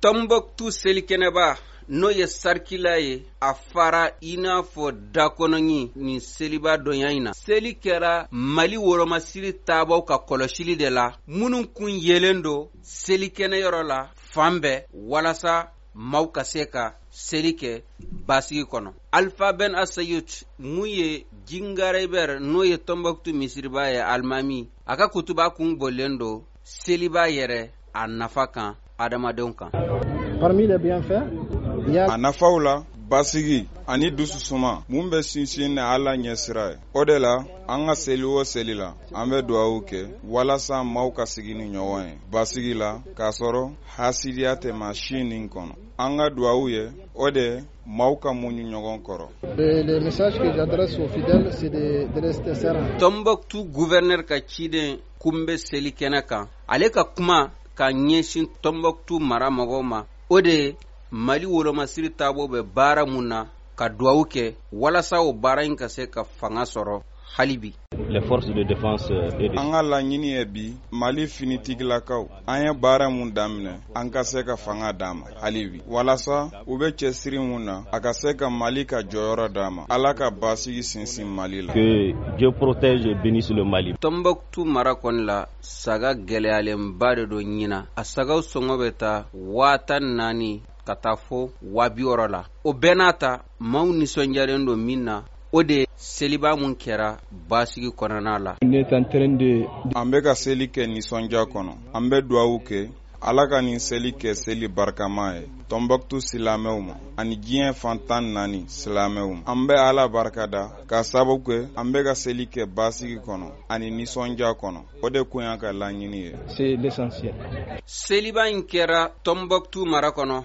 Tombouctou selikɛnɛba n'o ye sarikila ye a fara i n'a fɔ dakɔnɔɲi nin seliba dɔnya in na seli kɛra mali woromasiri taabɔ ka kɔlɔsili de la minnu kun yelen don selikɛnɛyɔrɔ la fan bɛɛ walasa maaw ka se ka seli kɛ basigi kɔnɔ alifa bɛn asayut mun ye jingarebɛr n'o ye tɔnbɔkutu misiriba ye alimami a ka kutuba kun bɔlen don seliba yɛrɛ a nafa kan adamadenw kan parmi les bienfaits a nafaw la basigi ani dususuma mun bɛ sinsin na ala ɲɛsira ye o de la an ka seli o seli la an bɛ dugawu kɛ walasa maaw ka sigi ni ɲɔgɔn ye basigi la k'a sɔrɔ hasidiya tɛ ma si nin kɔnɔ an ka dugawu ye o de maaw ka muɲu ɲɔgɔn kɔrɔ tɔnbɔktu guvɛrnɛri ka ciden kun bɛ seli kɛnɛ kan ale ka kuma ka ɲɛsin tɔnbɔkutu mara mɔgɔw ma o de ye mali wolomasiri taabo bɛ baara mun na ka duwawu kɛ walasa o baara in ka se ka fanga sɔrɔ hali bi an ka laɲini ye bi mali finitigilakaw an ye baara mun daminɛ an ka se ka fanga d'a ma hali bi walasa u bɛ cɛsiri mun na a ka se ka mali ka jɔyɔrɔ d'a ma ala ka basigi sinsin mali la que dieu protège et bénisse le mali tɔnbɔkutu mara kɔni la saga gɛlɛyalenba de don ɲina a sagaw sɔngɔ bɛ taa waa tan naani ka taa fo waa bi wɔɔrɔ la o bɛɛ n'a ta maaw nisɔndiyalen don min na o de seliba mun kɛra basigi kɔnɔna la ne tan tren de an bɛ ka seli kɛ nisɔndiya kɔnɔ an bɛ duwawu kɛ ala ka nin seli kɛ seli barikama ye tɔnbɔkutu silamɛw ma ani diɲɛ fan tan naani silamɛw ma an bɛ ala barika da ka sababu kɛ an bɛ ka seli kɛ basigi kɔnɔ ani nisɔndiya kɔnɔ o de kun y'a ka laɲini ye seliba in kɛra tɔnbɔkutu mara kɔnɔ